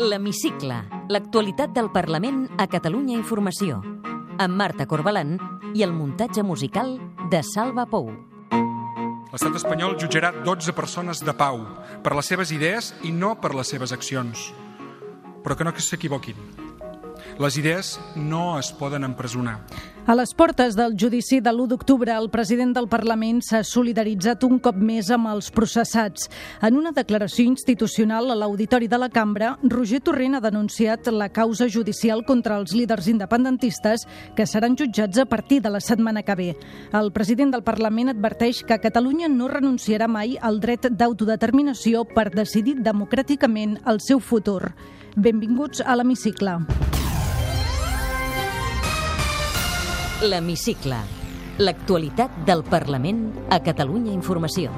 L'Hemicicle, l'actualitat del Parlament a Catalunya Informació, amb Marta Corbalan i el muntatge musical de Salva Pou. L'estat espanyol jutjarà 12 persones de pau per les seves idees i no per les seves accions. Però que no s'equivoquin. Les idees no es poden empresonar. A les portes del judici de l'1 d'octubre, el president del Parlament s'ha solidaritzat un cop més amb els processats. En una declaració institucional a l'Auditori de la Cambra, Roger Torrent ha denunciat la causa judicial contra els líders independentistes que seran jutjats a partir de la setmana que ve. El president del Parlament adverteix que Catalunya no renunciarà mai al dret d'autodeterminació per decidir democràticament el seu futur. Benvinguts a l'Hemicicle. L'Hemicicle, l'actualitat del Parlament a Catalunya Informació.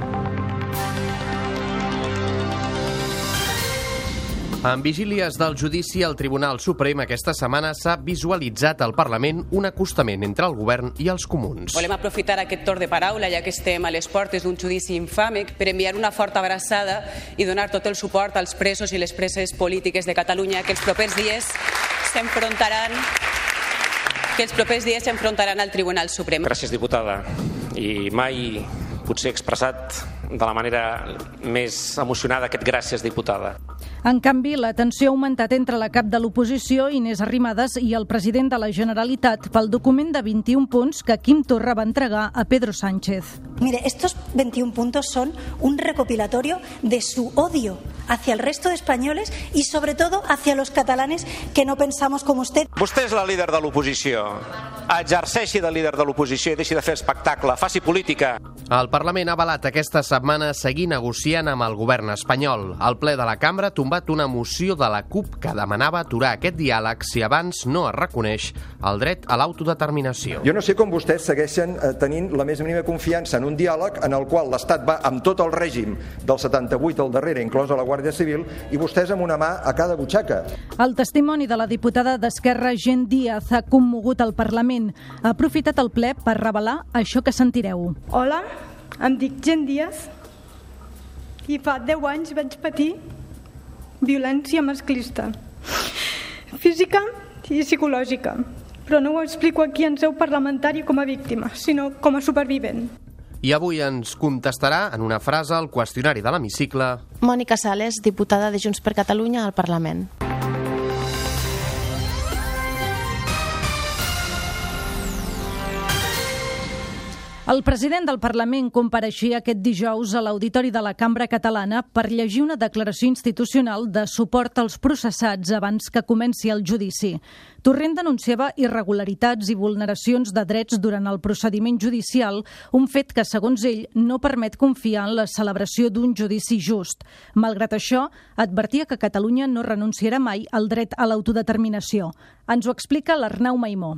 En vigílies del judici al Tribunal Suprem aquesta setmana s'ha visualitzat al Parlament un acostament entre el govern i els comuns. Volem aprofitar aquest torn de paraula, ja que estem a les portes d'un judici infame, per enviar una forta abraçada i donar tot el suport als presos i les preses polítiques de Catalunya que els propers dies s'enfrontaran que els propers dies s'enfrontaran al Tribunal Suprem. Gràcies, diputada. I mai potser expressat de la manera més emocionada aquest gràcies, diputada. En canvi, la tensió ha augmentat entre la cap de l'oposició, Inés Arrimadas, i el president de la Generalitat pel document de 21 punts que Quim Torra va entregar a Pedro Sánchez. Mire, estos 21 puntos son un recopilatorio de su odio hacia el resto de españoles y sobre todo hacia los catalanes que no pensamos como usted. Vostè és la líder de l'oposició. Exerceixi de líder de l'oposició i deixi de fer espectacle. Faci política. El Parlament ha avalat aquesta setmana seguir negociant amb el govern espanyol. El ple de la cambra ha tombat una moció de la CUP que demanava aturar aquest diàleg si abans no es reconeix el dret a l'autodeterminació. Jo no sé com vostès segueixen eh, tenint la més mínima confiança en un diàleg en el qual l'Estat va amb tot el règim del 78 al darrere, inclosa la Guàrdia Civil, i vostès amb una mà a cada butxaca. El testimoni de la diputada d'Esquerra, Gent Díaz, ha commogut el Parlament. Ha aprofitat el ple per revelar això que sentireu. Hola, em dic Gent Díaz i fa 10 anys vaig patir violència masclista, física i psicològica, però no ho explico aquí en seu parlamentària com a víctima, sinó com a supervivent. I avui ens contestarà en una frase el qüestionari de l'hemicicle Mònica Sales, diputada de Junts per Catalunya al Parlament. El president del Parlament compareixia aquest dijous a l'Auditori de la Cambra Catalana per llegir una declaració institucional de suport als processats abans que comenci el judici. Torrent denunciava irregularitats i vulneracions de drets durant el procediment judicial, un fet que, segons ell, no permet confiar en la celebració d'un judici just. Malgrat això, advertia que Catalunya no renunciarà mai al dret a l'autodeterminació. Ens ho explica l'Arnau Maimó.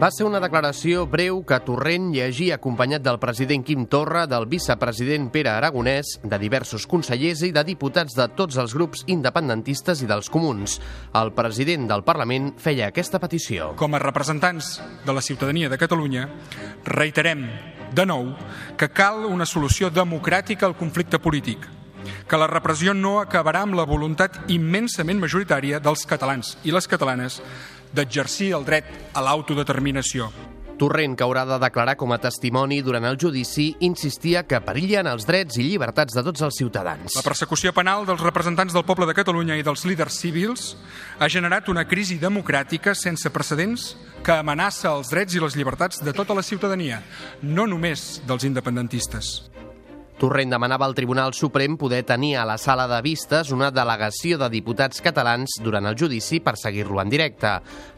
Va ser una declaració breu que Torrent llegia acompanyat del president Quim Torra, del vicepresident Pere Aragonès, de diversos consellers i de diputats de tots els grups independentistes i dels comuns. El president del Parlament feia aquesta petició. Com a representants de la ciutadania de Catalunya, reiterem de nou que cal una solució democràtica al conflicte polític, que la repressió no acabarà amb la voluntat immensament majoritària dels catalans i les catalanes d'exercir el dret a l'autodeterminació. Torrent, que haurà de declarar com a testimoni durant el judici, insistia que perillen els drets i llibertats de tots els ciutadans. La persecució penal dels representants del poble de Catalunya i dels líders civils ha generat una crisi democràtica sense precedents que amenaça els drets i les llibertats de tota la ciutadania, no només dels independentistes. Torrent demanava al Tribunal Suprem poder tenir a la sala de vistes una delegació de diputats catalans durant el judici per seguir-lo en directe.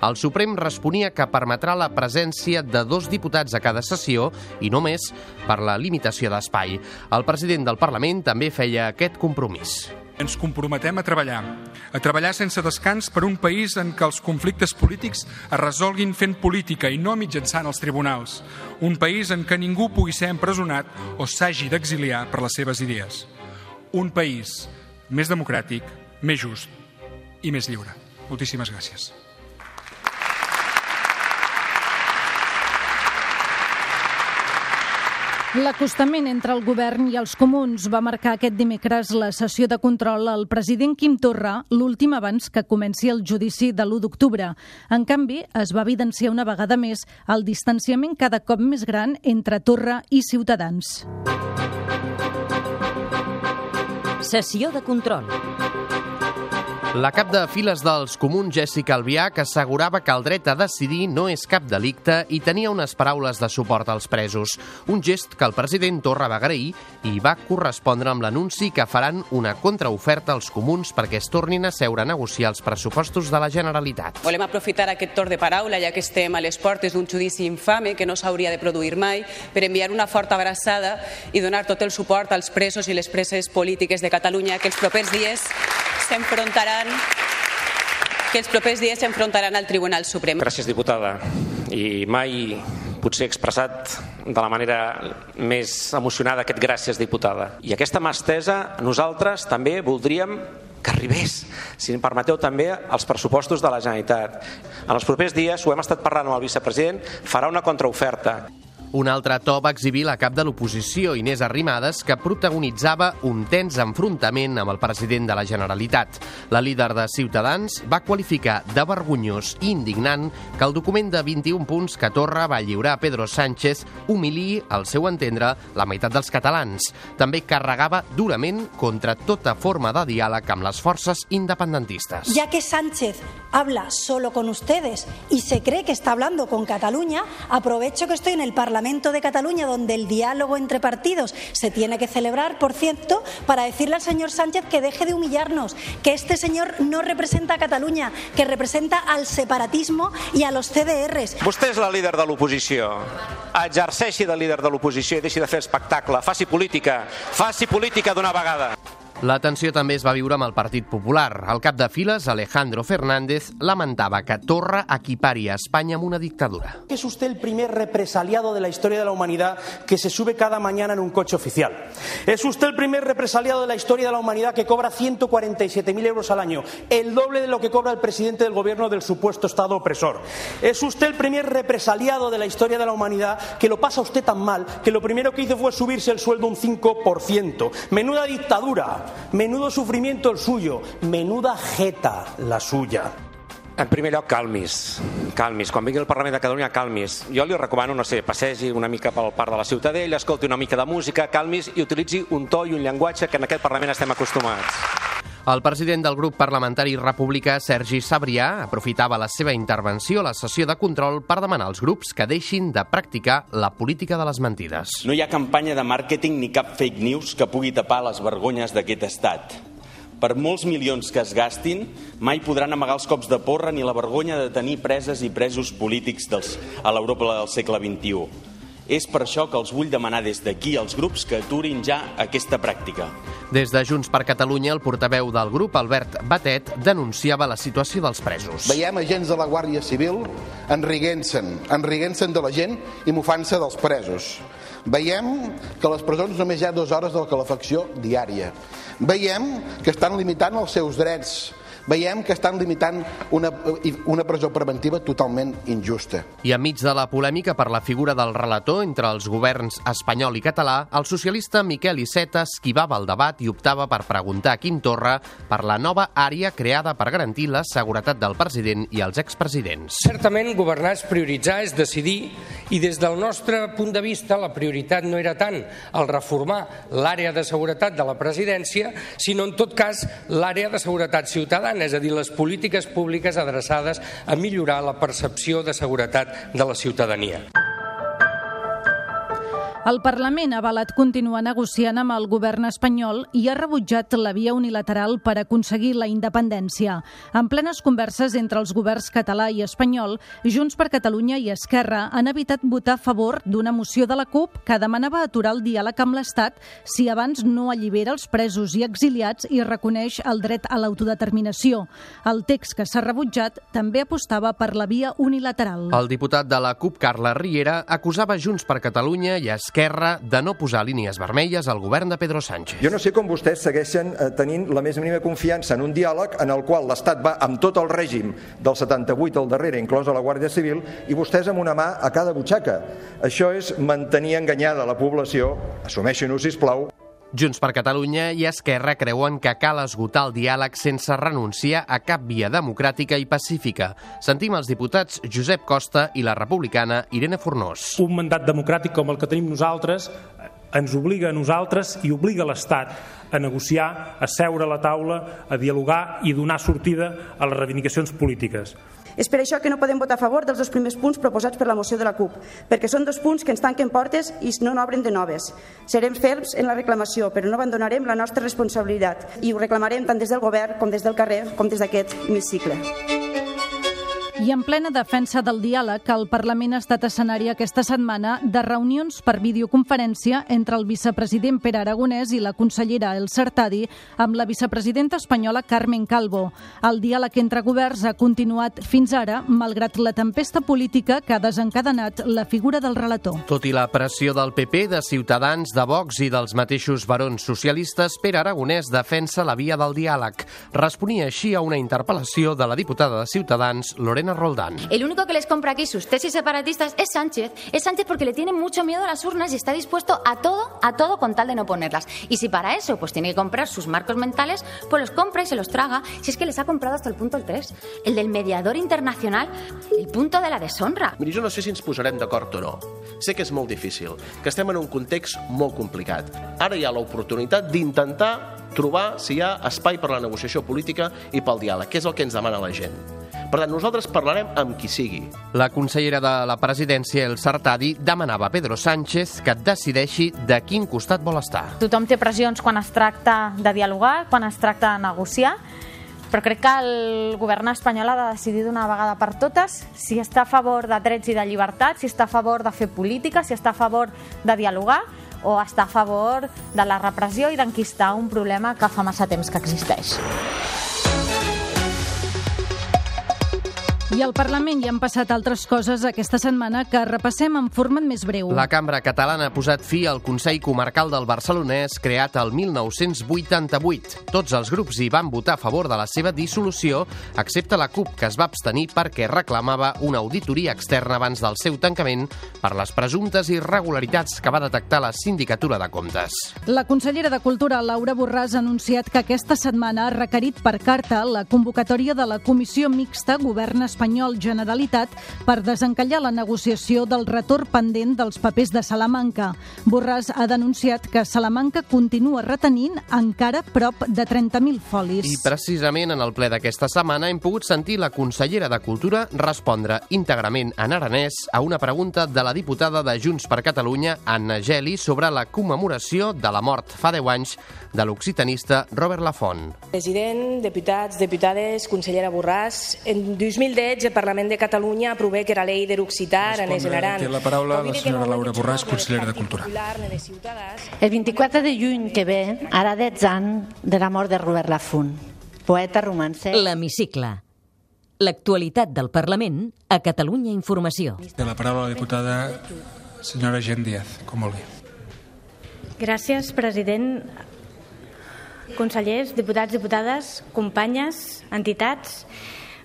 El Suprem responia que permetrà la presència de dos diputats a cada sessió i només per la limitació d'espai. El president del Parlament també feia aquest compromís. Ens comprometem a treballar, a treballar sense descans per un país en què els conflictes polítics es resolguin fent política i no mitjançant els tribunals. Un país en què ningú pugui ser empresonat o s'hagi d'exiliar per les seves idees. Un país més democràtic, més just i més lliure. Moltíssimes gràcies. L'acostament entre el govern i els comuns va marcar aquest dimecres la sessió de control al president Quim Torra, l'últim abans que comenci el judici de l'1 d'octubre. En canvi, es va evidenciar una vegada més el distanciament cada cop més gran entre Torra i Ciutadans. Sessió de control. La cap de files dels comuns, Jessica Albiach, assegurava que el dret a decidir no és cap delicte i tenia unes paraules de suport als presos. Un gest que el president Torra va agrair i va correspondre amb l'anunci que faran una contraoferta als comuns perquè es tornin a seure a negociar els pressupostos de la Generalitat. Volem aprofitar aquest torn de paraula, ja que estem a les portes d'un judici infame que no s'hauria de produir mai, per enviar una forta abraçada i donar tot el suport als presos i les preses polítiques de Catalunya que els propers dies s'enfrontaran que els propers dies s'enfrontaran al Tribunal Suprem. Gràcies, diputada. I mai potser expressat de la manera més emocionada aquest gràcies, diputada. I aquesta mà estesa, nosaltres també voldríem que arribés, si em permeteu també, als pressupostos de la Generalitat. En els propers dies, ho hem estat parlant amb el vicepresident, farà una contraoferta. Un altre to va exhibir la cap de l'oposició, Inés Arrimadas, que protagonitzava un tens enfrontament amb el president de la Generalitat. La líder de Ciutadans va qualificar de vergonyós i indignant que el document de 21 punts que Torra va lliurar a Pedro Sánchez humiliï, al seu entendre, la meitat dels catalans. També carregava durament contra tota forma de diàleg amb les forces independentistes. Ya que Sánchez habla solo con ustedes y se cree que está hablando con Cataluña, aprovecho que estoy en el Parlamento de Cataluña, donde el diálogo entre partidos se tiene que celebrar, por cierto, para decirle al señor Sánchez que deje de humillarnos, que este señor no representa a Catalunya, que representa al separatismo y a los CDRs. Vostè és la líder de l'oposició. Exerceixi de líder de l'oposició i deixi de fer espectacle. Faci política. Faci política d'una vegada. La tensió també es va viure amb Popular. El cap de files, Alejandro Fernández, lamentava que Torra equipari a Espanya amb una dictadura. Es usted el primer represaliado de la historia de la humanidad que se sube cada mañana en un coche oficial. Es usted el primer represaliado de la historia de la humanidad que cobra 147.000 euros al año, el doble de lo que cobra el presidente del gobierno del supuesto Estado opresor. Es usted el primer represaliado de la historia de la humanidad que lo pasa usted tan mal que lo primero que hizo fue subirse el sueldo un 5%. Menuda dictadura. Menudo sufrimiento el suyo, menuda jeta la suya. En primer lloc, calmis. Calmis. Quan vingui al Parlament de Catalunya, calmis. Jo li recomano, no sé, passegi una mica pel parc de la Ciutadella, escolti una mica de música, calmis i utilitzi un to i un llenguatge que en aquest Parlament estem acostumats. El president del grup parlamentari republicà, Sergi Sabrià, aprofitava la seva intervenció a la sessió de control per demanar als grups que deixin de practicar la política de les mentides. No hi ha campanya de màrqueting ni cap fake news que pugui tapar les vergonyes d'aquest estat. Per molts milions que es gastin, mai podran amagar els cops de porra ni la vergonya de tenir preses i presos polítics dels, a l'Europa del segle XXI. És per això que els vull demanar des d'aquí als grups que aturin ja aquesta pràctica. Des de Junts per Catalunya, el portaveu del grup, Albert Batet, denunciava la situació dels presos. Veiem agents de la Guàrdia Civil enriguent-se'n, enriguent-se'n de la gent i mofant-se dels presos. Veiem que a les presons només hi ha dues hores de calefacció diària. Veiem que estan limitant els seus drets veiem que estan limitant una, una presó preventiva totalment injusta. I enmig de la polèmica per la figura del relator entre els governs espanyol i català, el socialista Miquel Iceta esquivava el debat i optava per preguntar a Quim Torra per la nova àrea creada per garantir la seguretat del president i els expresidents. Certament, governar és prioritzar, és decidir, i des del nostre punt de vista la prioritat no era tant el reformar l'àrea de seguretat de la presidència, sinó en tot cas l'àrea de seguretat ciutadana ciutadana, és a dir, les polítiques públiques adreçades a millorar la percepció de seguretat de la ciutadania. El Parlament ha avalat continuar negociant amb el govern espanyol i ha rebutjat la via unilateral per aconseguir la independència. En plenes converses entre els governs català i espanyol, Junts per Catalunya i Esquerra han evitat votar a favor d'una moció de la CUP que demanava aturar el diàleg amb l'Estat si abans no allibera els presos i exiliats i reconeix el dret a l'autodeterminació. El text que s'ha rebutjat també apostava per la via unilateral. El diputat de la CUP, Carles Riera, acusava Junts per Catalunya i Esquerra Esquerra de no posar línies vermelles al govern de Pedro Sánchez. Jo no sé com vostès segueixen eh, tenint la més mínima confiança en un diàleg en el qual l'Estat va amb tot el règim del 78 al darrere, inclosa la Guàrdia Civil, i vostès amb una mà a cada butxaca. Això és mantenir enganyada la població, assumeixin-ho, sisplau, Junts per Catalunya i Esquerra creuen que cal esgotar el diàleg sense renunciar a cap via democràtica i pacífica. Sentim els diputats Josep Costa i la republicana Irene Fornós. Un mandat democràtic com el que tenim nosaltres eh, ens obliga a nosaltres i obliga l'Estat a negociar, a seure a la taula, a dialogar i donar sortida a les reivindicacions polítiques. És per això que no podem votar a favor dels dos primers punts proposats per la moció de la CUP, perquè són dos punts que ens tanquen portes i no n'obren de noves. Serem ferms en la reclamació, però no abandonarem la nostra responsabilitat i ho reclamarem tant des del govern com des del carrer com des d'aquest hemicicle. I en plena defensa del diàleg, el Parlament ha estat escenari aquesta setmana de reunions per videoconferència entre el vicepresident Pere Aragonès i la consellera El Sartadi amb la vicepresidenta espanyola Carmen Calvo. El diàleg entre governs ha continuat fins ara, malgrat la tempesta política que ha desencadenat la figura del relator. Tot i la pressió del PP, de Ciutadans, de Vox i dels mateixos barons socialistes, Pere Aragonès defensa la via del diàleg. Responia així a una interpel·lació de la diputada de Ciutadans, Lorena Roldán. El único que les compra aquí sus tesis separatistas es Sánchez. Es Sánchez porque le tiene mucho miedo a las urnas y está dispuesto a todo, a todo con tal de no ponerlas. Y si para eso pues tiene que comprar sus marcos mentales, pues los compra y se los traga. Si es que les ha comprado hasta el punto el 3, el del mediador internacional, el punto de la deshonra. Miri, jo no sé si ens posarem d'acord o no. Sé que és molt difícil, que estem en un context molt complicat. Ara hi ha l'oportunitat d'intentar trobar si hi ha espai per a la negociació política i pel diàleg, que és el que ens demana la gent. Per tant, nosaltres parlarem amb qui sigui. La consellera de la presidència, El Sartadi, demanava a Pedro Sánchez que decideixi de quin costat vol estar. Tothom té pressions quan es tracta de dialogar, quan es tracta de negociar, però crec que el govern espanyol ha de decidir d'una vegada per totes si està a favor de drets i de llibertat, si està a favor de fer política, si està a favor de dialogar o està a favor de la repressió i d'enquistar un problema que fa massa temps que existeix. I al Parlament hi han passat altres coses aquesta setmana que repassem en format més breu. La Cambra Catalana ha posat fi al Consell Comarcal del Barcelonès creat el 1988. Tots els grups hi van votar a favor de la seva dissolució, excepte la CUP, que es va abstenir perquè reclamava una auditoria externa abans del seu tancament per les presumptes irregularitats que va detectar la Sindicatura de Comptes. La consellera de Cultura, Laura Borràs, ha anunciat que aquesta setmana ha requerit per carta la convocatòria de la Comissió Mixta Govern Espanyol espanyol Generalitat per desencallar la negociació del retorn pendent dels papers de Salamanca. Borràs ha denunciat que Salamanca continua retenint encara prop de 30.000 folis. I precisament en el ple d'aquesta setmana hem pogut sentir la consellera de Cultura respondre íntegrament en aranès a una pregunta de la diputada de Junts per Catalunya, Anna Geli, sobre la commemoració de la mort fa 10 anys de l'occitanista Robert Lafont. President, diputats, diputades, consellera Borràs, en 2010 2013 el Parlament de Catalunya aprovè que era llei de l'occità aranès en Aran. Té la paraula la senyora Laura Borràs, consellera de Cultura. El 24 de juny que ve, ara 10 anys de la mort de Robert Lafont, poeta romancer. L'hemicicle. L'actualitat del Parlament a Catalunya Informació. Té la paraula la diputada senyora Gent Díaz, com vulgui. Gràcies, president. Consellers, diputats, diputades, companyes, entitats...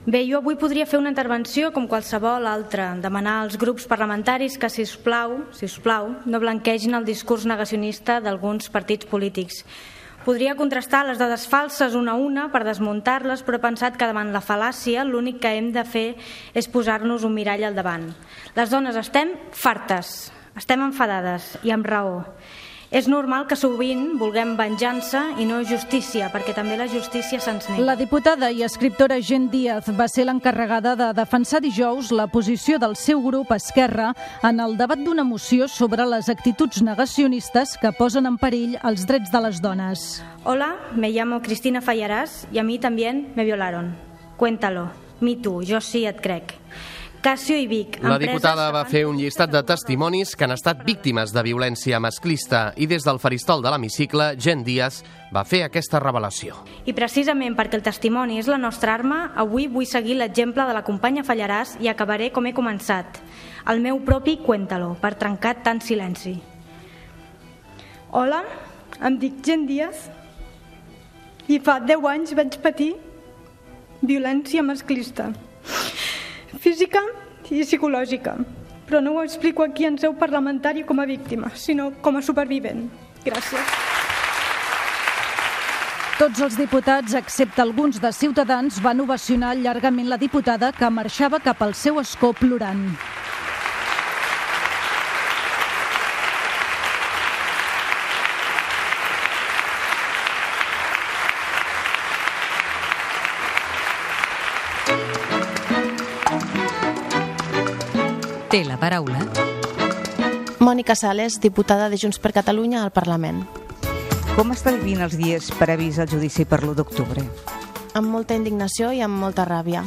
Bé, jo avui podria fer una intervenció com qualsevol altra, demanar als grups parlamentaris que, si us plau, si us plau no blanquegin el discurs negacionista d'alguns partits polítics. Podria contrastar les dades falses una a una per desmuntar-les, però he pensat que davant la fal·làcia l'únic que hem de fer és posar-nos un mirall al davant. Les dones estem fartes, estem enfadades i amb raó. És normal que sovint vulguem venjança i no justícia, perquè també la justícia se'ns nega. La diputada i escriptora Gent Díaz va ser l'encarregada de defensar dijous la posició del seu grup Esquerra en el debat d'una moció sobre les actituds negacionistes que posen en perill els drets de les dones. Hola, me llamo Cristina Fallarás y a mí también me violaron. Cuéntalo. Mi tu, jo sí et crec. Casio i Vic. La diputada va fer un llistat de testimonis que han estat víctimes de violència masclista i des del faristol de l'hemicicle, Gent Díaz va fer aquesta revelació. I precisament perquè el testimoni és la nostra arma, avui vull seguir l'exemple de la companya Fallaràs i acabaré com he començat. El meu propi Cuéntalo, per trencar tant silenci. Hola, em dic Gent Díaz i fa 10 anys vaig patir violència masclista, física i psicològica, però no ho explico aquí en seu parlamentari com a víctima, sinó com a supervivent. Gràcies. Tots els diputats, excepte alguns de Ciutadans, van ovacionar llargament la diputada que marxava cap al seu escó plorant. Té la paraula. Mònica Sales, diputada de Junts per Catalunya al Parlament. Com està vivint els dies previs al judici per l'1 d'octubre? Amb molta indignació i amb molta ràbia.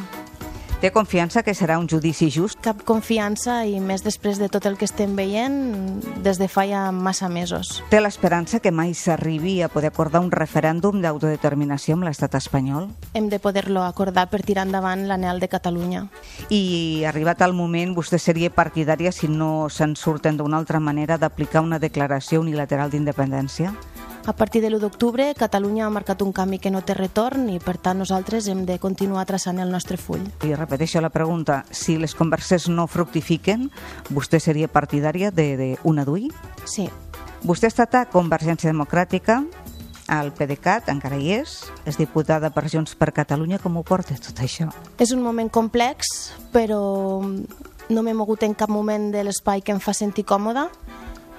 Té confiança que serà un judici just? Cap confiança i més després de tot el que estem veient des de fa ja massa mesos. Té l'esperança que mai s'arribi a poder acordar un referèndum d'autodeterminació amb l'estat espanyol? Hem de poder-lo acordar per tirar endavant l'anel de Catalunya. I arribat al moment, vostè seria partidària, si no se'n surten d'una altra manera, d'aplicar una declaració unilateral d'independència? A partir de l'1 d'octubre, Catalunya ha marcat un canvi que no té retorn i, per tant, nosaltres hem de continuar traçant el nostre full. I repeteixo la pregunta, si les converses no fructifiquen, vostè seria partidària d'una d'UI? Sí. Vostè ha estat a Convergència Democràtica, al PDeCAT, encara hi és, és diputada per Junts per Catalunya, com ho porta tot això? És un moment complex, però no m'he mogut en cap moment de l'espai que em fa sentir còmoda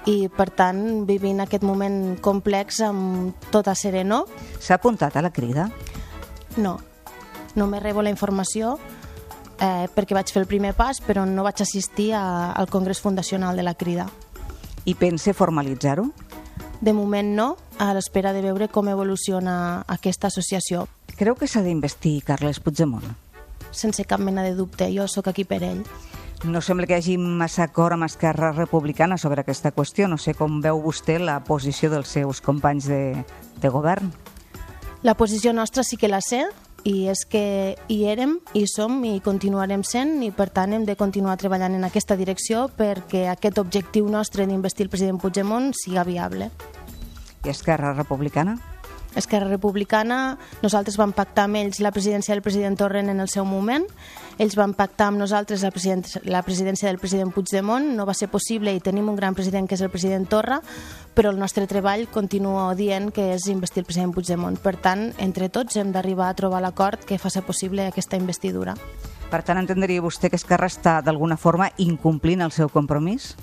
i per tant vivint aquest moment complex amb tota sereno. S'ha apuntat a la crida? No, no me rebo la informació eh, perquè vaig fer el primer pas però no vaig assistir a, al Congrés Fundacional de la crida. I pense formalitzar-ho? De moment no, a l'espera de veure com evoluciona aquesta associació. Creu que s'ha d'investir Carles Puigdemont? Sense cap mena de dubte, jo sóc aquí per ell. No sembla que hi hagi massa acord amb Esquerra Republicana sobre aquesta qüestió. No sé com veu vostè la posició dels seus companys de, de govern. La posició nostra sí que la sé, i és que hi érem, hi som i continuarem sent i per tant hem de continuar treballant en aquesta direcció perquè aquest objectiu nostre d'investir el president Puigdemont siga viable. I Esquerra Republicana? Esquerra Republicana, nosaltres vam pactar amb ells la presidència del president Torrent en el seu moment, ells van pactar amb nosaltres la, presidència, la presidència del president Puigdemont, no va ser possible i tenim un gran president que és el president Torra, però el nostre treball continua dient que és investir el president Puigdemont. Per tant, entre tots hem d'arribar a trobar l'acord que faci possible aquesta investidura. Per tant, entendria vostè que Esquerra està d'alguna forma incomplint el seu compromís?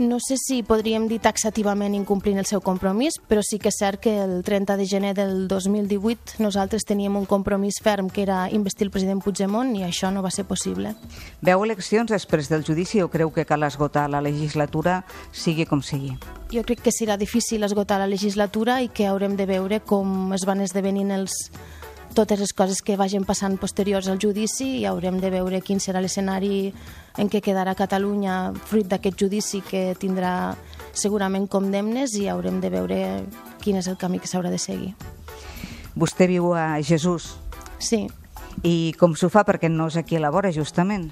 No sé si podríem dir taxativament incomplint el seu compromís, però sí que és cert que el 30 de gener del 2018 nosaltres teníem un compromís ferm que era investir el president Puigdemont i això no va ser possible. Veu eleccions després del judici o creu que cal esgotar la legislatura sigui com sigui? Jo crec que serà difícil esgotar la legislatura i que haurem de veure com es van esdevenint els, totes les coses que vagin passant posteriors al judici i haurem de veure quin serà l'escenari en què quedarà Catalunya fruit d'aquest judici que tindrà segurament condemnes i haurem de veure quin és el camí que s'haurà de seguir. Vostè viu a Jesús? Sí. I com s'ho fa perquè no és aquí a la vora, justament?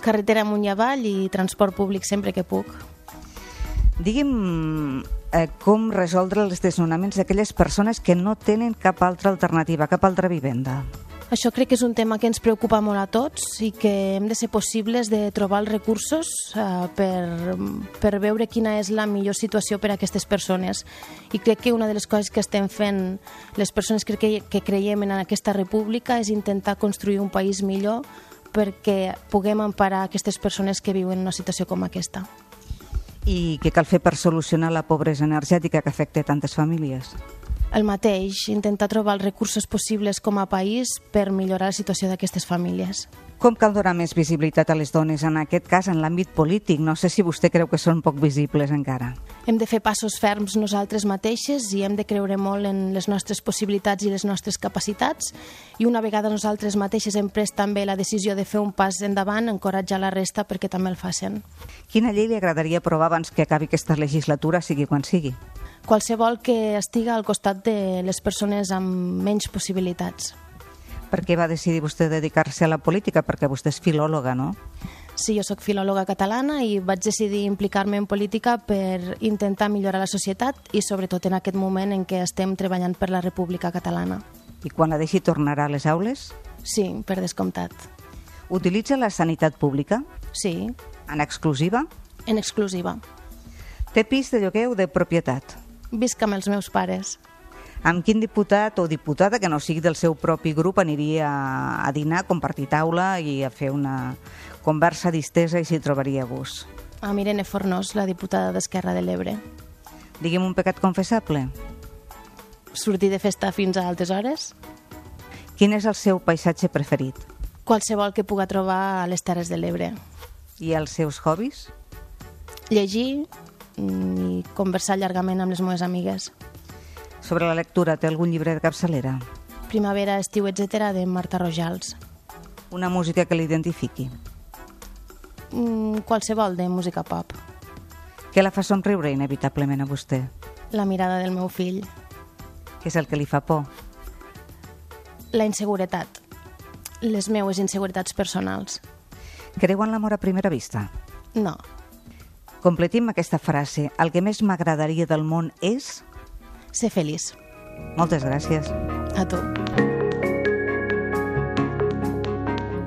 Carretera amunt i avall i transport públic sempre que puc. Digui'm eh, com resoldre els desnonaments d'aquelles persones que no tenen cap altra alternativa, cap altra vivenda. Això crec que és un tema que ens preocupa molt a tots i que hem de ser possibles de trobar els recursos eh, per, per veure quina és la millor situació per a aquestes persones. I crec que una de les coses que estem fent les persones que, que creiem en aquesta república és intentar construir un país millor perquè puguem emparar aquestes persones que viuen en una situació com aquesta. I què cal fer per solucionar la pobresa energètica que afecta tantes famílies? El mateix, intentar trobar els recursos possibles com a país per millorar la situació d'aquestes famílies. Com cal donar més visibilitat a les dones, en aquest cas en l'àmbit polític? No sé si vostè creu que són poc visibles encara. Hem de fer passos ferms nosaltres mateixes i hem de creure molt en les nostres possibilitats i les nostres capacitats i una vegada nosaltres mateixes hem pres també la decisió de fer un pas endavant, encoratjar la resta perquè també el facin. Quina llei li agradaria aprovar abans que acabi aquesta legislatura, sigui quan sigui? Qualsevol que estiga al costat de les persones amb menys possibilitats. Per què va decidir vostè dedicar-se a la política? Perquè vostè és filòloga, no? Sí, jo sóc filòloga catalana i vaig decidir implicar-me en política per intentar millorar la societat i sobretot en aquest moment en què estem treballant per la República Catalana. I quan la deixi tornarà a les aules? Sí, per descomptat. Utilitza la sanitat pública? Sí. En exclusiva? En exclusiva. Té pis de lloguer o de propietat? Visc amb els meus pares. Amb quin diputat o diputada que no sigui del seu propi grup aniria a dinar, a compartir taula i a fer una conversa distesa i s'hi trobaria a gust? Amb Irene Fornós, la diputada d'Esquerra de l'Ebre. Digui'm un pecat confessable. Sortir de festa fins a altes hores. Quin és el seu paisatge preferit? Qualsevol que puga trobar a les Terres de l'Ebre. I els seus hobbies? Llegir i conversar llargament amb les meves amigues. Sobre la lectura, té algun llibre de capçalera? Primavera, estiu, etc. de Marta Rojals. Una música que l'identifiqui? Mm, qualsevol de música pop. Què la fa somriure inevitablement a vostè? La mirada del meu fill. Què és el que li fa por? La inseguretat. Les meues inseguretats personals. Creu en l'amor a primera vista? No. Completim aquesta frase. El que més m'agradaria del món és... Ser feliç. Moltes gràcies. A tu.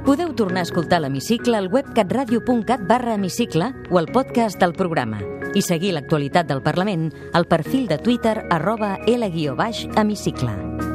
Podeu tornar a escoltar l'Hemicicle al web catradio.cat barra hemicicle o al podcast del programa i seguir l'actualitat del Parlament al perfil de Twitter arroba L-hemicicle.